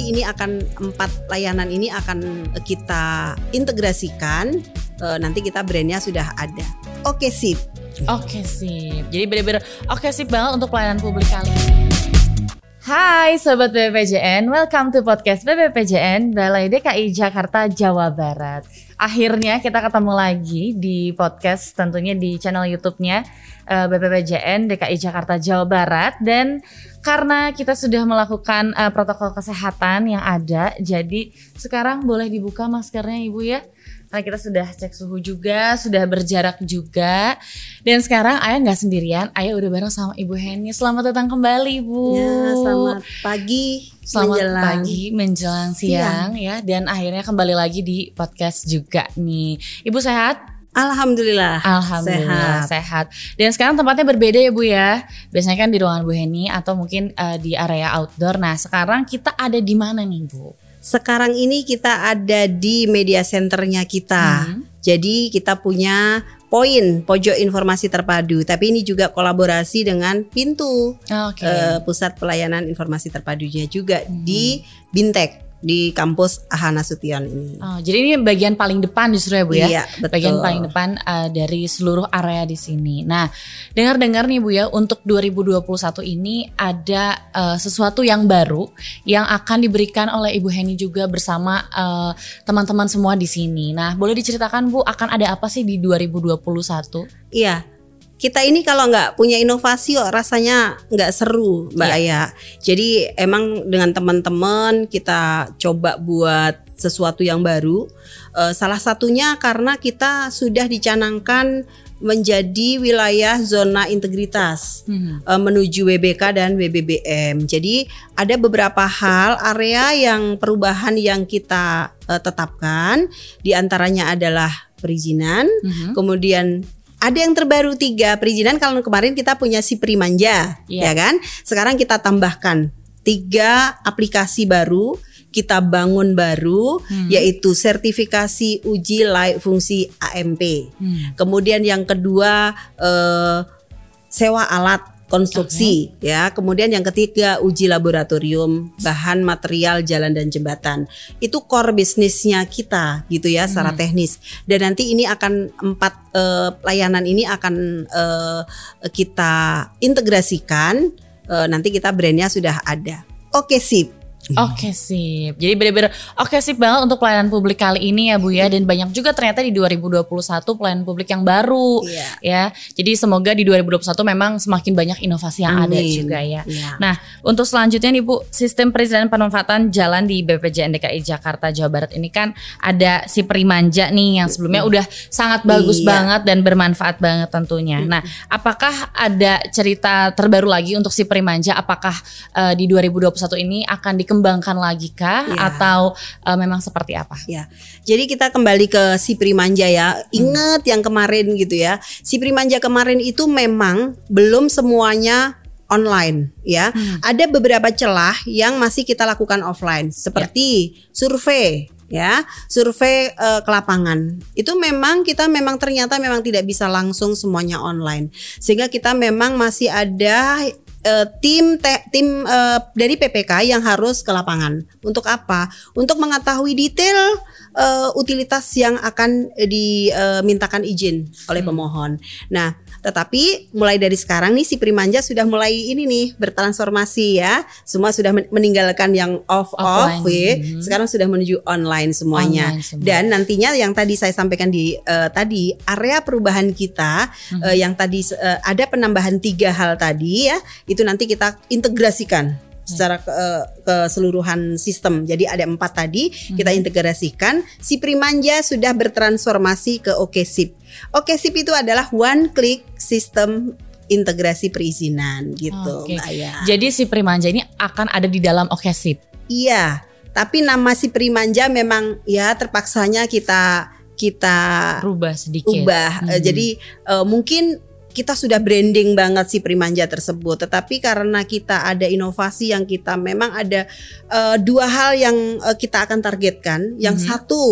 nanti ini akan empat layanan ini akan kita integrasikan. Uh, nanti kita brandnya sudah ada. Oke sip. Oke sip. Jadi bener-bener oke sip banget untuk pelayanan publik kali ini. Hai Sobat BPJN, welcome to podcast BPJN Balai DKI Jakarta Jawa Barat Akhirnya kita ketemu lagi di podcast tentunya di channel YouTube-nya uh, eh, BPPJN DKI Jakarta Jawa Barat. Dan karena kita sudah melakukan uh, protokol kesehatan yang ada Jadi sekarang boleh dibuka maskernya Ibu ya karena kita sudah cek suhu juga, sudah berjarak juga. Dan sekarang Ayah nggak sendirian, Ayah udah bareng sama Ibu Heni. Selamat datang kembali, Bu. Ya, selamat pagi. Selamat menjelang. pagi menjelang siang, siang ya. Dan akhirnya kembali lagi di podcast juga nih. Ibu sehat? Alhamdulillah. Alhamdulillah sehat. sehat. Dan sekarang tempatnya berbeda ya Bu ya. Biasanya kan di ruangan Bu Heni atau mungkin uh, di area outdoor. Nah, sekarang kita ada di mana nih Bu? Sekarang ini kita ada di media centernya kita. Hmm. Jadi kita punya poin pojok informasi terpadu, tapi ini juga kolaborasi dengan pintu okay. uh, eh, pusat pelayanan informasi terpadunya juga hmm. di Bintek di kampus Ahana Sution ini. Oh, jadi ini bagian paling depan justru ya Bu ya. Iya, betul. Bagian paling depan uh, dari seluruh area di sini. Nah, dengar-dengar nih Bu ya, untuk 2021 ini ada uh, sesuatu yang baru yang akan diberikan oleh Ibu Heni juga bersama teman eh, teman-teman semua di sini. Nah, boleh diceritakan Bu, akan ada apa sih di 2021? Iya, kita ini kalau nggak punya inovasi kok rasanya nggak seru Mbak yeah. Aya. Jadi emang dengan teman-teman kita coba buat sesuatu yang baru. Uh, salah satunya karena kita sudah dicanangkan menjadi wilayah zona integritas hmm. uh, menuju WBK dan WBBM. Jadi ada beberapa hal area yang perubahan yang kita uh, tetapkan, di antaranya adalah perizinan, hmm. kemudian ada yang terbaru tiga perizinan kalau kemarin kita punya si Primanja yeah. ya kan sekarang kita tambahkan tiga aplikasi baru kita bangun baru hmm. yaitu sertifikasi uji layak fungsi AMP hmm. kemudian yang kedua eh, sewa alat konstruksi okay. ya. Kemudian yang ketiga uji laboratorium bahan material jalan dan jembatan. Itu core bisnisnya kita gitu ya hmm. secara teknis. Dan nanti ini akan empat uh, layanan ini akan uh, kita integrasikan. Uh, nanti kita brandnya sudah ada. Oke sip. Oke okay, sip. Jadi benar-benar oke okay, sip banget untuk pelayanan publik kali ini ya Bu ya dan banyak juga ternyata di 2021 pelayanan publik yang baru yeah. ya. Jadi semoga di 2021 memang semakin banyak inovasi yang Amin. ada juga ya. Yeah. Nah, untuk selanjutnya nih Bu, sistem perizinan pemanfaatan jalan di BPJN DKI Jakarta Jawa Barat ini kan ada si Primanja nih yang sebelumnya udah sangat bagus yeah. banget dan bermanfaat banget tentunya. Nah, apakah ada cerita terbaru lagi untuk si Primanja apakah uh, di 2021 ini akan dikembangkan dikembangkan lagi kah ya. atau uh, memang seperti apa? Ya. Jadi kita kembali ke si Primanja ya. Ingat hmm. yang kemarin gitu ya. Si Primanja kemarin itu memang belum semuanya online ya. Hmm. Ada beberapa celah yang masih kita lakukan offline seperti ya. survei ya survei uh, ke lapangan itu memang kita memang ternyata memang tidak bisa langsung semuanya online sehingga kita memang masih ada uh, tim te, tim uh, dari PPK yang harus ke lapangan. Untuk apa? Untuk mengetahui detail uh, utilitas yang akan dimintakan uh, izin oleh hmm. pemohon. Nah, tetapi mulai dari sekarang nih si Primanja sudah mulai ini nih bertransformasi ya. Semua sudah meninggalkan yang off off, ya. Hmm. sekarang sudah menuju online semuanya. Online semua. Dan nantinya yang tadi saya sampaikan di uh, tadi area perubahan kita hmm. uh, yang tadi uh, ada penambahan tiga hal tadi ya, itu nanti kita integrasikan secara ke, keseluruhan sistem. Jadi ada empat tadi hmm. kita integrasikan. Si Primanja sudah bertransformasi ke OKSIP. OKSIP itu adalah one click sistem integrasi perizinan gitu, okay. Jadi si Primanja ini akan ada di dalam OKSIP. Iya, tapi nama si Primanja memang ya terpaksanya kita kita rubah sedikit. Ubah. Hmm. Jadi uh, mungkin kita sudah branding banget si Primanja tersebut. Tetapi karena kita ada inovasi yang kita memang ada uh, dua hal yang uh, kita akan targetkan. Yang mm -hmm. satu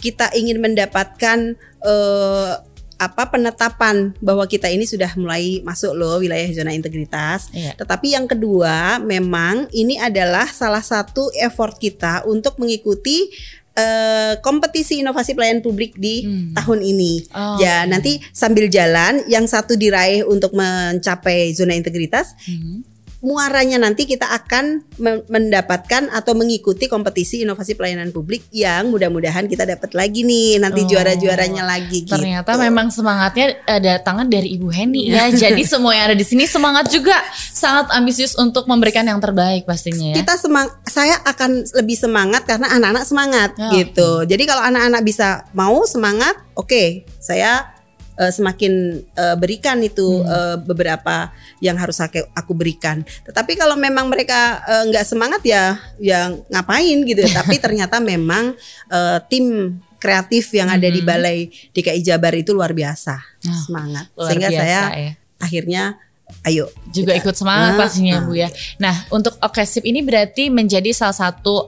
kita ingin mendapatkan uh, apa penetapan bahwa kita ini sudah mulai masuk loh wilayah zona integritas. Iya. Tetapi yang kedua, memang ini adalah salah satu effort kita untuk mengikuti eh, kompetisi inovasi pelayanan publik di Hmm. tahun ini. Oh, ya, nanti sambil jalan yang satu diraih untuk mencapai zona integritas, Mhm. Muaranya nanti kita akan me- mendapatkan atau mengikuti kompetisi inovasi pelayanan publik yang mudah-mudahan kita dapat lagi nih nanti Oh, juara-juaranya lagi Ternyata gitu. memang semangatnya ada tangan dari Ibu Heni ya. Jadi semua yang ada di sini semangat juga sangat ambisius untuk memberikan yang terbaik pastinya ya. kita semang saya akan lebih semangat karena anak-anak semangat Oh, gitu. Jadi kalau anak-anak bisa mau semangat, oke, saya eh, semakin eh, berikan itu Hmm. eh, beberapa yang harus aku, aku berikan. Tetapi kalau memang mereka nggak semangat ya, yang ngapain gitu. Tapi ternyata memang eh, tim kreatif yang ada di Mhm. Balai DKI Jabar itu luar biasa Oh, semangat. Luar Sehingga biasa saya ya. akhirnya ayo juga kita- ikut semangat Ah, pastinya ah. Bu ya. Nah untuk Okesip ini berarti menjadi salah satu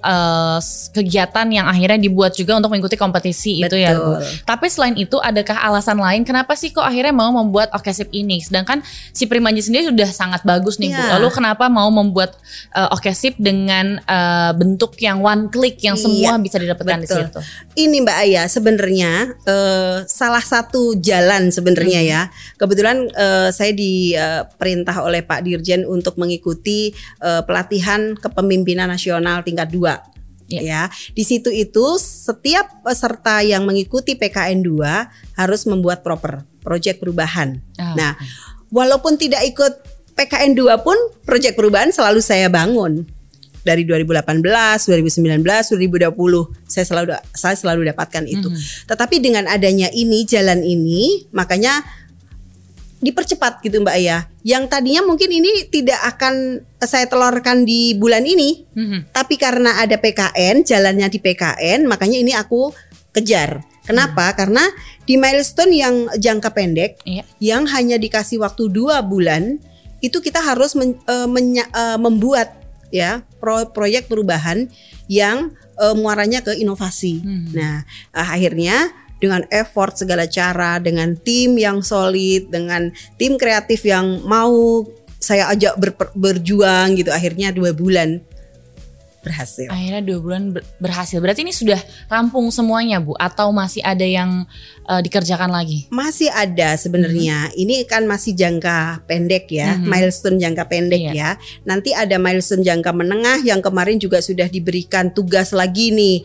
s- kegiatan yang akhirnya dibuat juga untuk mengikuti kompetisi itu ya Bu. Betul. Tapi selain itu adakah alasan lain kenapa sih kok akhirnya mau membuat Okesip ini? Sedangkan si Primanji sendiri sudah sangat bagus nih Bu. Iya. Lalu kenapa mau membuat eh, Okesip dengan eh, bentuk yang one click yang semua Iya, bisa didapatkan di betul. situ? Ini Mbak Aya sebenarnya eh, salah satu jalan sebenarnya Hmm. ya. Kebetulan eh, saya diperintah oleh Pak Dirjen untuk mengikuti eh, pelatihan kepemimpinan nasional tingkat 2. Iya. Ya, di situ itu setiap peserta yang mengikuti PKN 2 harus membuat proper project perubahan. Ah, Nah, walaupun tidak ikut PKN 2 pun proyek perubahan selalu saya bangun. Dari 2018, 2019, 2020 saya selalu saya selalu dapatkan itu. Mhm. Tetapi dengan adanya ini jalan ini makanya dipercepat gitu Mbak Aya. Yang tadinya mungkin ini tidak akan saya telurkan di bulan ini, Mhm. tapi karena ada PKN, jalannya di PKN, makanya ini aku kejar. Kenapa? Karena di milestone yang jangka pendek, Iya. yang hanya dikasih waktu dua bulan, itu kita harus men- eh, menya- eh, membuat ya pro- proyek perubahan yang eh, muaranya ke inovasi. Hmm. Nah, akhirnya dengan effort segala cara, dengan tim yang solid, dengan tim kreatif yang mau saya ajak berper- berjuang gitu, akhirnya dua bulan berhasil. Akhirnya dua bulan ber- berhasil. Berarti ini sudah rampung semuanya Bu? Atau masih ada yang eh, dikerjakan lagi? Masih ada sebenarnya. Ini kan masih jangka pendek ya, Mhm. milestone jangka pendek Iya. ya. Nanti ada milestone jangka menengah yang kemarin juga sudah diberikan tugas lagi nih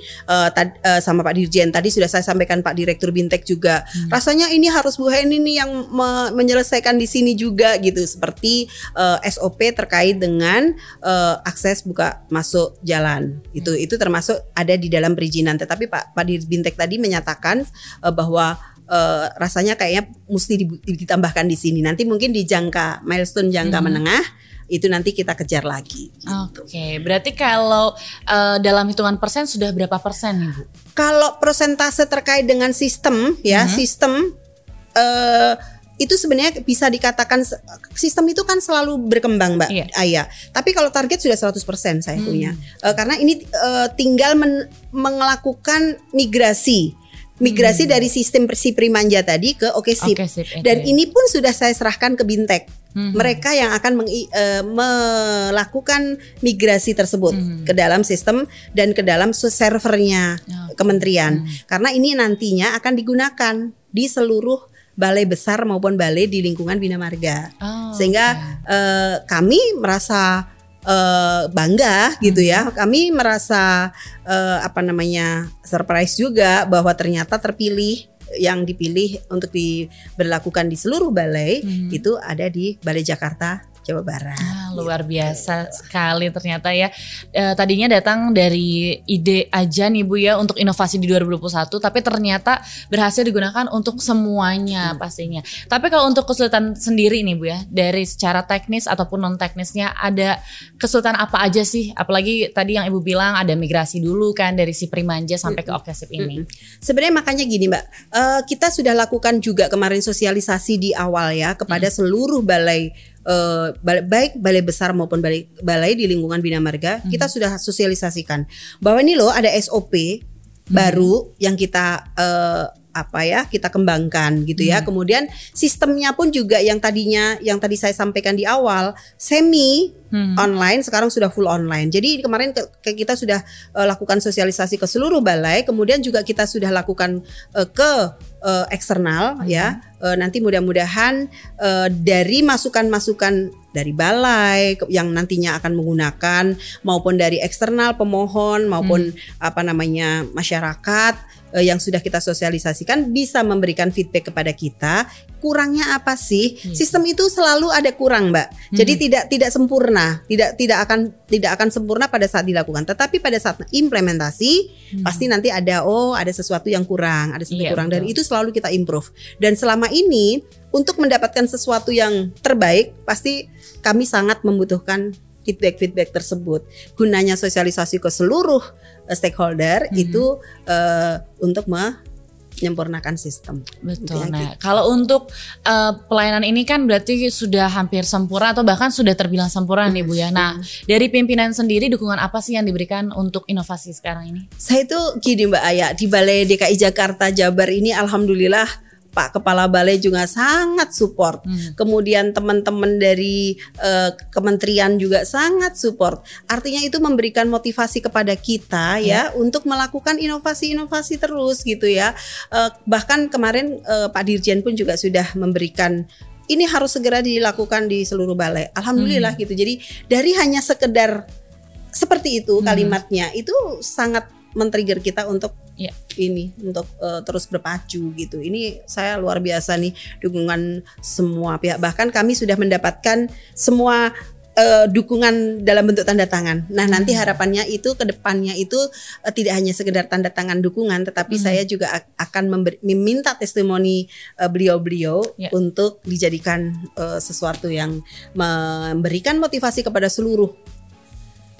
tad- eh, sama Pak Dirjen. Tadi sudah saya sampaikan Pak Direktur Bintek juga. Rasanya ini harus Bu Heni nih yang me- menyelesaikan di sini juga gitu. Seperti eh, SOP terkait dengan eh, akses buka masuk jalan. Itu itu termasuk ada di dalam perizinan. Tetapi Pak Pak Bintek tadi menyatakan eh, bahwa eh, rasanya kayaknya mesti ditambahkan di sini. Nanti mungkin di jangka milestone jangka Mhm. menengah itu nanti kita kejar lagi. Oke, berarti kalau eh, dalam hitungan persen sudah berapa persen nih Bu? Kalau persentase terkait dengan sistem ya, Mhm. sistem eh itu sebenarnya bisa dikatakan sistem itu kan selalu berkembang, Mbak Iya. Aya. Tapi kalau target sudah 100% saya Hmm. punya. Eh, karena ini eh, tinggal men- melakukan migrasi. Migrasi dari sistem si Primanja tadi ke Oke Sip. Hmm. Sip. Oke. Dan ini pun sudah saya serahkan ke Bintek. Mhm. Mereka yang akan mengi- eh, melakukan migrasi tersebut Mhm. ke dalam sistem dan ke dalam servernya Oke. kementerian. Hmm. Karena ini nantinya akan digunakan di seluruh balai besar maupun balai di lingkungan Bina Marga. Oh, Sehingga oke. eh, kami merasa eh, bangga gitu ya. Hmm. Kami merasa eh, apa namanya surprise juga bahwa ternyata terpilih yang dipilih untuk diberlakukan di seluruh balai Mhm. itu ada di Balai Jakarta Jawa Barat. Ah, luar biasa sekali ternyata ya. Eh, tadinya datang dari ide aja nih Bu ya untuk inovasi di 2021 tapi ternyata berhasil digunakan untuk semuanya pastinya. Tapi kalau untuk kesulitan sendiri nih Bu ya, dari secara teknis ataupun non teknisnya ada kesulitan apa aja sih? Apalagi tadi yang Ibu bilang ada migrasi dulu kan dari si Primanja sampai ke Okesip ini. Sebenarnya makanya gini Mbak, eh, kita sudah lakukan juga kemarin sosialisasi di awal ya kepada seluruh balai, balai baik balai besar maupun balai balai di lingkungan Bina Marga, kita sudah sosialisasikan bahwa ini loh ada SOP baru yang kita eh, apa ya kita kembangkan gitu ya. Hmm. Kemudian sistemnya pun juga yang tadinya yang tadi saya sampaikan di awal semi Hmm. online sekarang sudah full online. Jadi kemarin ke, ke- kita sudah eh, lakukan sosialisasi ke seluruh balai, kemudian juga kita sudah lakukan eh, ke eh, eksternal ya. Eh, nanti mudah-mudahan eh, dari masukan-masukan dari balai yang nantinya akan menggunakan maupun dari eksternal pemohon maupun apa namanya masyarakat eh, yang sudah kita sosialisasikan bisa memberikan feedback kepada kita. Kurangnya apa sih? Iya. sistem itu selalu ada kurang mbak. Jadi tidak tidak sempurna. Tidak tidak akan tidak akan sempurna pada saat dilakukan. Tetapi pada saat implementasi pasti nanti ada oh ada sesuatu yang kurang ada sesuatu Iya, kurang. Dan betul. itu selalu kita improve. Dan selama ini untuk mendapatkan sesuatu yang terbaik pasti kami sangat membutuhkan feedback-feedback tersebut gunanya sosialisasi ke seluruh eh, stakeholder Hmm. itu eh, untuk menyempurnakan sistem Betul. Nah, kalau untuk eh, pelayanan ini kan berarti sudah hampir sempurna atau bahkan sudah terbilang sempurna nih Bu ya. Nah, dari pimpinan sendiri dukungan apa sih yang diberikan untuk inovasi sekarang ini? Saya itu gini Mbak Aya di Balai DKI Jakarta Jabar ini alhamdulillah Pak Kepala Balai juga sangat support. Hmm. Kemudian teman-teman dari eh, kementerian juga sangat support. Artinya itu memberikan motivasi kepada kita ya untuk melakukan inovasi-inovasi terus gitu ya. Eh, bahkan kemarin eh, Pak Dirjen pun juga sudah memberikan ini harus segera dilakukan di seluruh balai. Alhamdulillah gitu. Jadi dari hanya sekedar seperti itu kalimatnya itu sangat men-trigger kita untuk Iya. ini untuk eh, terus berpacu gitu. Ini saya luar biasa nih dukungan semua pihak. Bahkan kami sudah mendapatkan semua eh, dukungan dalam bentuk tanda tangan. Nah, nanti harapannya itu ke depannya itu eh, tidak hanya sekedar tanda tangan dukungan, tetapi saya juga ak- akan memberi- meminta testimoni eh, beliau-beliau Ya. untuk dijadikan eh, sesuatu yang memberikan motivasi kepada seluruh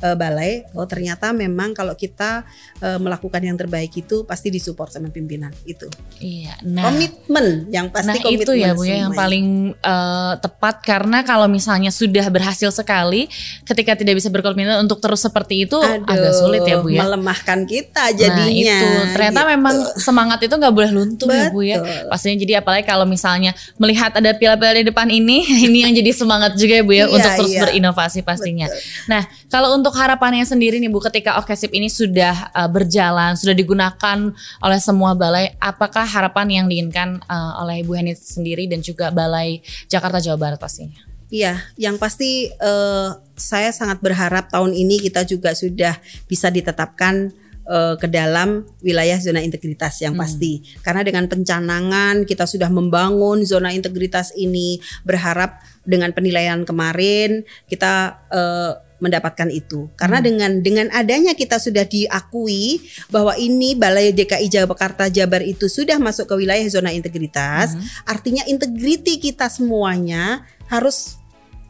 eh, balai. Oh, ternyata memang kalau kita eh, melakukan yang terbaik itu pasti disupport sama pimpinan itu. Iya. Nah, Komitmen yang pasti nah komitmen itu ya Bu ya yang paling eh, tepat karena kalau misalnya sudah berhasil sekali ketika tidak bisa berkomitmen untuk terus seperti itu agak Aduh, sulit ya Bu ya. Melemahkan kita jadinya. Nah itu ternyata gitu. memang semangat itu nggak boleh luntur ya Bu ya. Betul. Pastinya jadi apalagi kalau misalnya melihat ada piala-piala di depan ini, ini yang jadi semangat juga ya Bu ya Iya, untuk terus iya. berinovasi pastinya. Nah kalau untuk harapannya sendiri nih Bu, ketika Okesip ini sudah uh, berjalan, sudah digunakan oleh semua balai, apakah harapan yang diinginkan uh, oleh Bu Heni sendiri dan juga Balai Jakarta Jawa Barat pastinya? Iya, yang pasti eh, saya sangat berharap tahun ini kita juga sudah bisa ditetapkan ke dalam wilayah zona integritas yang pasti. Karena dengan pencanangan kita sudah membangun zona integritas ini, berharap dengan penilaian kemarin kita eh, mendapatkan itu. Karena dengan dengan adanya kita sudah diakui bahwa ini Balai DKI Jakarta Jabar itu sudah masuk ke wilayah zona integritas, artinya integriti kita semuanya harus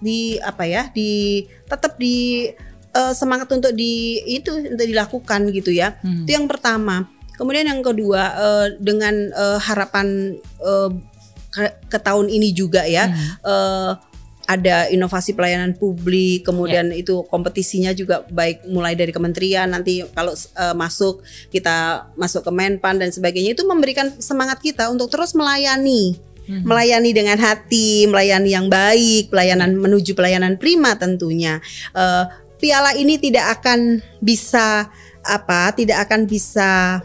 di apa ya di tetap di eh, semangat untuk di itu untuk dilakukan gitu ya. Hmm. itu yang pertama. Kemudian yang kedua eh, dengan eh, harapan eh, ke, ke tahun ini juga ya eh, ada inovasi pelayanan publik kemudian itu kompetisinya juga baik mulai dari kementerian nanti kalau eh, masuk kita masuk ke Menpan dan sebagainya itu memberikan semangat kita untuk terus melayani. Melayani dengan hati, melayani yang baik, pelayanan menuju pelayanan prima tentunya. Eh, piala ini tidak akan bisa apa, tidak akan bisa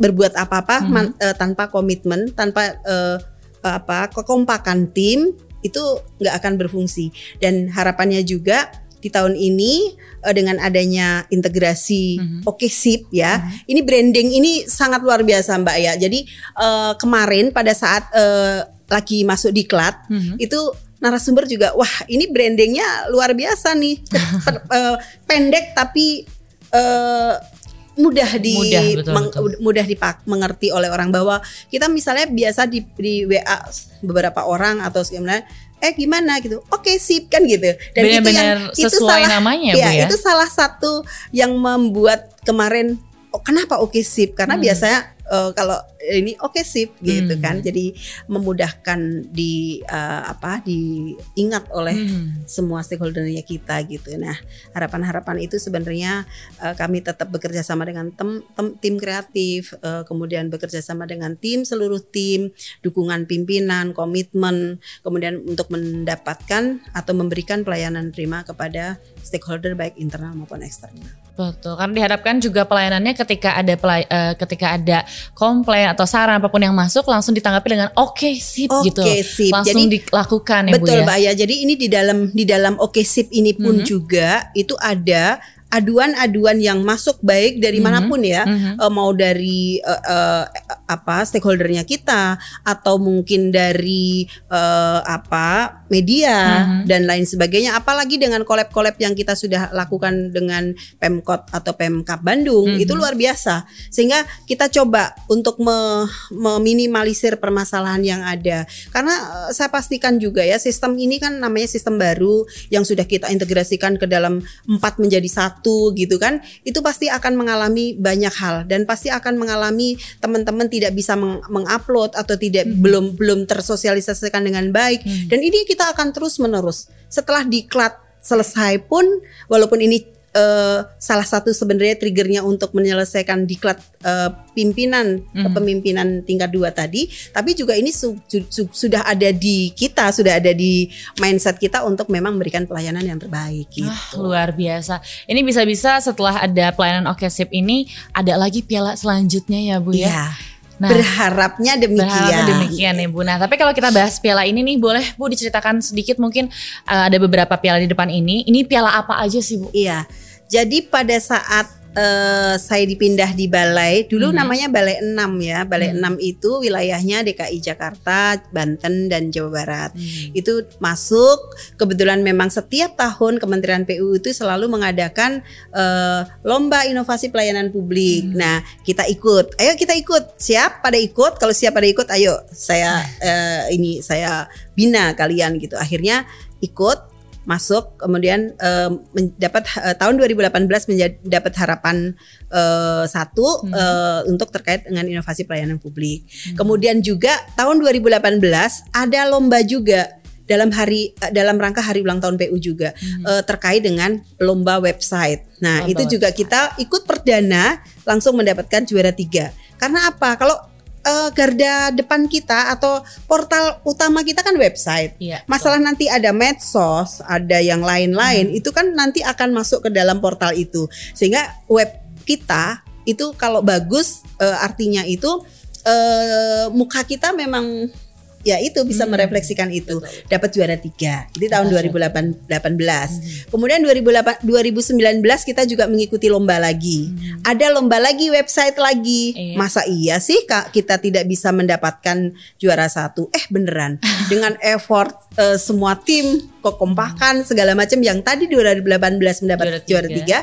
berbuat apa-apa man- eh, tanpa komitmen, tanpa eh, apa kekompakan tim itu nggak akan berfungsi. Dan harapannya juga di tahun ini eh, dengan adanya integrasi oke sip ya ini branding ini sangat luar biasa mbak ya jadi eh, kemarin pada saat eh, lagi masuk diklat Mhm. itu narasumber juga wah ini brandingnya luar biasa nih Per- pendek tapi eh, mudah di Mudah, betul, meng- betul. mudah dipak mengerti oleh orang bahwa kita misalnya biasa di, di WA beberapa orang atau gimana eh gimana gitu oke sip kan gitu dan itu yang itu sesuai salah namanya, ya, Bu, ya? itu salah satu yang membuat kemarin oh, kenapa oke sip karena Hmm. biasanya eh, kalau ini oke sip gitu Hmm. kan. Jadi memudahkan di uh, apa diingat oleh Hmm. semua stakeholdernya kita gitu. Nah, harapan-harapan itu sebenarnya uh, kami tetap bekerja sama dengan tem, tem- tim kreatif, uh, kemudian bekerja sama dengan tim seluruh tim, dukungan pimpinan, komitmen, kemudian untuk mendapatkan atau memberikan pelayanan prima kepada stakeholder baik internal maupun eksternal. Betul, karena diharapkan juga pelayanannya ketika ada pelay- eh, ketika ada komplain atau saran apa pun yang masuk langsung ditanggapi dengan oke sip Oke gitu. sip. Langsung Jadi dilakukan ya Bu Betul ya. Mbak ya. Jadi ini di dalam di dalam Oke Sip ini pun Mhm. juga itu ada aduan-aduan yang masuk baik dari Mhm. mana pun ya, Mhm. Eh, mau dari eh, eh, apa stakeholdernya kita atau mungkin dari eh, apa media Mhm. dan lain sebagainya. Apalagi dengan collab-collab yang kita sudah lakukan dengan Pemkot atau Pemkap Bandung Mhm. itu luar biasa. Sehingga kita coba untuk me- meminimalisir permasalahan yang ada. Karena saya pastikan juga ya sistem ini kan namanya sistem baru yang sudah kita integrasikan ke dalam empat menjadi satu gitu kan. Itu pasti akan mengalami banyak hal dan pasti akan mengalami teman-teman tidak bisa meng- mengupload atau tidak belum belum tersosialisasikan dengan baik. Dan ini kita akan terus menerus. Setelah diklat selesai pun walaupun ini eh, salah satu sebenarnya triggernya untuk menyelesaikan diklat eh, pimpinan kepemimpinan tingkat dua tadi, tapi juga ini su- su- su- sudah ada di kita, sudah ada di mindset kita untuk memang memberikan pelayanan yang terbaik gitu. Ah, luar biasa. Ini bisa-bisa setelah ada pelayanan oke sip ini ada lagi piala selanjutnya ya Bu ya. Iya. Nah, Berharapnya demikian. Berharapnya demikian ya Bu. Nah tapi kalau kita bahas piala ini nih boleh Bu diceritakan sedikit mungkin uh, ada beberapa piala di depan ini. Ini piala apa aja sih Bu? Iya. Jadi pada saat eh, saya dipindah di balai, dulu Mhm. namanya Balai 6 ya. Balai Hmm. 6 itu wilayahnya DKI Jakarta, Banten dan Jawa Barat. Hmm. Itu masuk kebetulan memang setiap tahun Kementerian PU itu selalu mengadakan eh, lomba inovasi pelayanan publik. Hmm. Nah, kita ikut. Ayo kita ikut. Siap pada ikut? Kalau siap pada ikut, ayo saya eh, ini saya bina kalian gitu. Akhirnya ikut masuk kemudian eh, mendapat eh, tahun 2018 menjadi dapat harapan eh, satu Hmm. eh, untuk terkait dengan inovasi pelayanan publik. Kemudian juga tahun 2018 ada lomba juga dalam hari dalam rangka hari ulang tahun PU juga eh, terkait dengan lomba website. Nah, Lomba itu juga kita ikut perdana langsung mendapatkan juara tiga. Karena apa? Kalau garda depan kita atau portal utama kita kan website. Iya. Masalah nanti ada medsos, ada yang lain-lain, itu kan nanti akan masuk ke dalam portal itu. Sehingga web kita itu kalau bagus eh, artinya itu eh, muka kita memang ya itu bisa Hmm. merefleksikan itu. Dapat juara tiga. Itu tahun Betul. 2018 kemudian 2008 2019 kita juga mengikuti lomba lagi. Ada lomba lagi website lagi. Iya. masa iya sih Kak, kita tidak bisa mendapatkan juara satu? Eh beneran. Dengan effort eh, semua tim kekompakan segala macam yang tadi 2018 mendapat Juara juara tiga.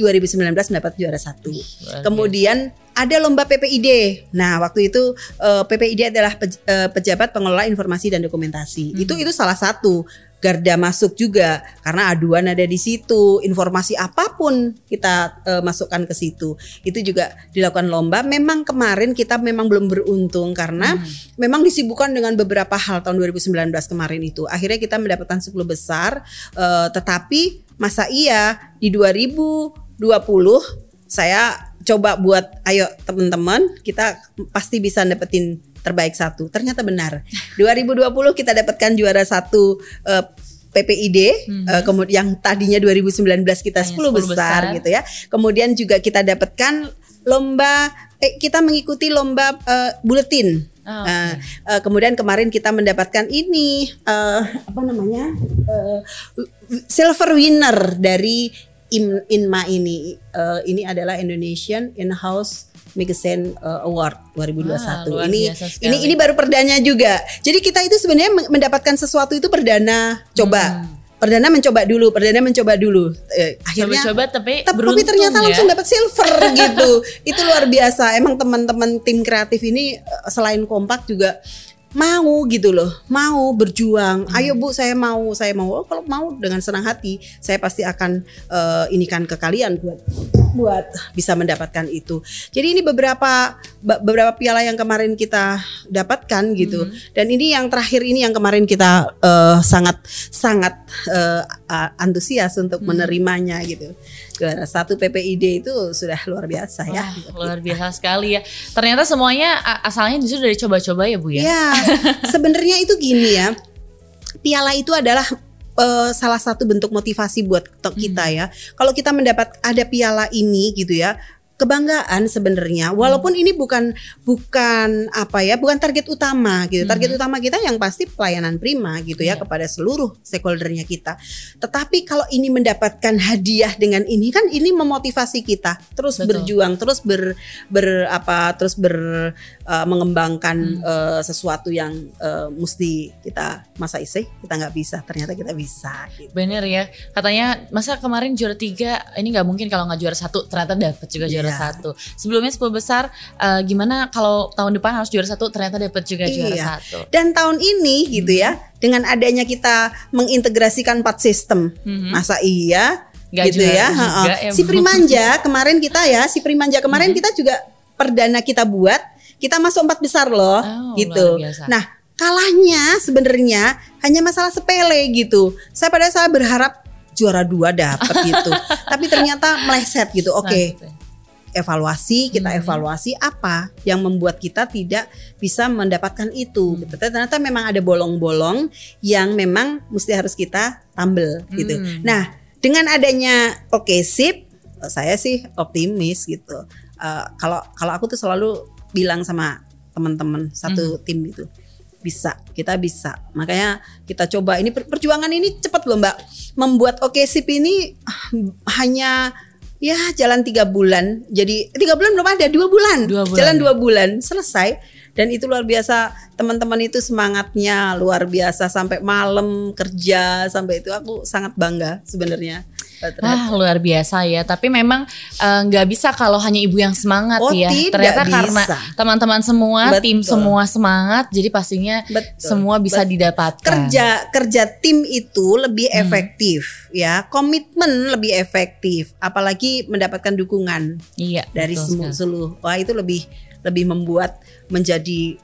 Tiga 2019 mendapat juara satu Kemudian ada lomba PPID. Nah, waktu itu eh, PPID adalah pej- eh, pejabat pengelola informasi dan dokumentasi. Hmm. Itu itu salah satu garda masuk juga karena aduan ada di situ, informasi apa pun kita eh, masukkan ke situ. Itu juga dilakukan lomba. Memang kemarin kita memang belum beruntung karena Hmm. memang disibukkan dengan beberapa hal tahun 2019 kemarin itu. Akhirnya kita mendapatkan 10 besar eh, tetapi masa iya di 2020 saya coba buat ayo teman-teman kita pasti bisa dapetin terbaik satu. Ternyata benar. 2020 kita dapatkan juara satu eh, PPID eh, kemudian yang tadinya 2019 kita Hanya 10, 10 besar, besar. gitu ya. Kemudian juga kita dapatkan lomba eh, kita mengikuti lomba eh, buletin. Oh, Eh, eh, kemudian kemarin kita mendapatkan ini eh, apa namanya eh, silver winner dari In- INMA ini. Eh, ini adalah Indonesian In-house Magazine eh, Award 2021. Wah, luar ini ini ini baru perdana juga. Jadi kita itu sebenarnya men- mendapatkan sesuatu itu perdana coba. Hmm. Perdana mencoba dulu, perdana mencoba dulu. Eh, akhirnya tapi tapi beruntung ternyata ya. langsung dapat silver gitu. Itu luar biasa. Emang teman-teman tim kreatif ini eh, selain kompak juga mau gitu loh, mau berjuang. Hmm. Ayo Bu, saya mau, saya mau. Oh, kalau mau dengan senang hati, saya pasti akan eh, inikan ke kalian buat buat bisa mendapatkan itu. Jadi ini beberapa beberapa piala yang kemarin kita dapatkan gitu. Hmm. Dan ini yang terakhir ini yang kemarin kita uh, sangat sangat uh, antusias untuk hmm. menerimanya gitu. Juara satu PPID itu sudah luar biasa ya. luar biasa sekali ya. Ternyata semuanya asalnya justru dari coba-coba ya Bu ya. Ya, sebenarnya itu gini ya. Piala itu adalah uh, salah satu bentuk motivasi buat kita hmm. ya. Kalau kita mendapat ada piala ini gitu ya, kebanggaan sebenarnya walaupun ini bukan bukan apa ya bukan target utama gitu target hmm. utama kita yang pasti pelayanan prima gitu ya yeah. kepada seluruh stakeholdernya kita tetapi kalau ini mendapatkan hadiah dengan ini kan ini memotivasi kita terus Betul. berjuang terus ber, ber apa terus ber uh, mengembangkan hmm. uh, sesuatu yang uh, mesti kita masa isi kita nggak bisa ternyata kita bisa gitu. bener ya katanya masa kemarin juara tiga ini nggak mungkin kalau nggak juara satu ternyata dapat juga juara juara iya. satu. Sebelumnya sepuluh besar uh, gimana kalau tahun depan harus juara satu ternyata dapat juga iya. juara satu. Dan tahun ini gitu ya dengan adanya kita mengintegrasikan empat sistem, hmm. masa iya Gak gitu ya. Juga, ya si Primanja kemarin kita ya, si Primanja kemarin hmm. kita juga perdana kita buat, kita masuk empat besar loh, oh, gitu. Nah kalahnya sebenarnya hanya masalah sepele gitu. Saya pada saya berharap juara dua dapat gitu, tapi ternyata meleset gitu. Oke, okay evaluasi, kita hmm. evaluasi apa yang membuat kita tidak bisa mendapatkan itu. Hmm. Gitu. Ternyata memang ada bolong-bolong yang memang mesti harus kita tambel gitu. Hmm. Nah, dengan adanya oke okay, sip, saya sih optimis gitu. Uh, kalau kalau aku tuh selalu bilang sama teman-teman satu hmm. tim itu bisa kita bisa makanya kita coba ini perjuangan ini cepat loh mbak membuat oke sip ini hanya ya jalan tiga bulan. Jadi tiga bulan belum ada dua bulan, dua bulan jalan ya. dua bulan selesai. Dan itu luar biasa teman-teman itu semangatnya luar biasa. Sampai malam kerja sampai itu aku sangat bangga sebenarnya Wah luar biasa ya. Tapi memang eh, nggak uh, bisa kalau hanya ibu yang semangat oh, ya. Ternyata bisa. karena teman-teman semua, Betul. tim semua semangat, jadi pastinya Betul. semua bisa Betul. didapatkan. Kerja kerja tim itu lebih hmm. efektif ya. Komitmen lebih efektif. Apalagi mendapatkan dukungan. Iya. Dari semua seluruh. Wah itu lebih lebih membuat menjadi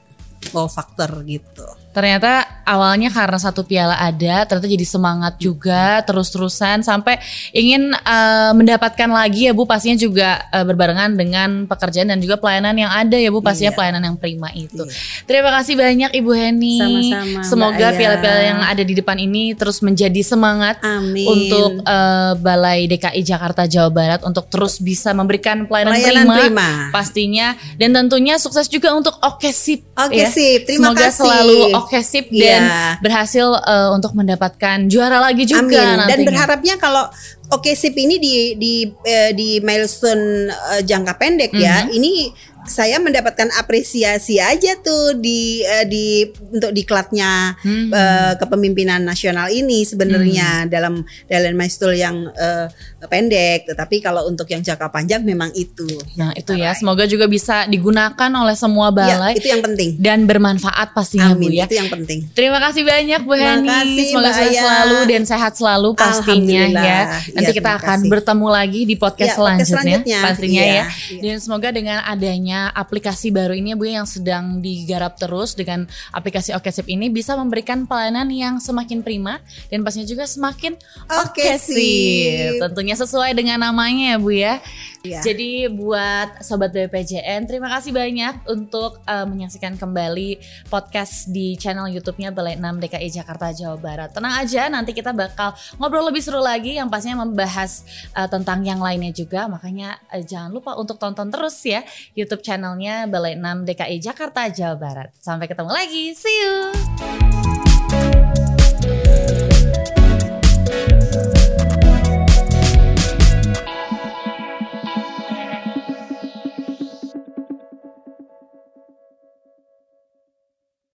wow faktor gitu. Ternyata awalnya karena satu piala ada, ternyata jadi semangat juga terus-terusan sampai ingin uh, mendapatkan lagi ya Bu pastinya juga uh, berbarengan dengan pekerjaan dan juga pelayanan yang ada ya Bu pastinya iya. pelayanan yang prima itu. Iya. Terima kasih banyak Ibu Heni. Sama-sama. Semoga piala-piala yang ada di depan ini terus menjadi semangat Amin. untuk uh, Balai DKI Jakarta Jawa Barat untuk terus bisa memberikan pelayanan, pelayanan prima, prima pastinya dan tentunya sukses juga untuk Okesip. Okesip. Ya. Terima Semoga kasih. selalu Oke sip yeah. dan berhasil uh, untuk mendapatkan juara lagi juga Amin. Dan berharapnya kalau Oke sip ini di di uh, di milestone uh, jangka pendek mm -hmm. ya. Mhm. Ini saya mendapatkan apresiasi aja tuh di uh, di untuk diklatnya hmm. uh, kepemimpinan nasional ini sebenarnya hmm. dalam dalam milestone yang uh, pendek. Tetapi kalau untuk yang jangka panjang memang itu nah itu ya. semoga juga bisa digunakan oleh semua iya, balai ya, itu yang penting. dan bermanfaat pastinya Amin, Bu ya. itu yang penting. Terima kasih banyak Bu Heni semoga sehat selalu dan sehat selalu pastinya ya. Nanti ya, kita akan bertemu lagi di podcast, ya, selanjutnya, selanjutnya. pastinya ya, ya. dan semoga dengan adanya aplikasi baru ini ya Bu yang sedang digarap terus dengan aplikasi Okesip ini bisa memberikan pelayanan yang semakin prima dan pastinya juga semakin Okesip. Tentunya sesuai dengan namanya ya Bu ya. Ya. Jadi buat sobat BPJN terima kasih banyak untuk uh, menyaksikan kembali podcast di channel YouTube-nya Balai 6 DKI Jakarta Jawa Barat. Tenang aja nanti kita bakal ngobrol lebih seru lagi yang pastinya membahas uh, tentang yang lainnya juga. Makanya uh, jangan lupa untuk tonton terus ya YouTube channelnya Balai 6 DKI Jakarta Jawa Barat. Sampai ketemu lagi. See you.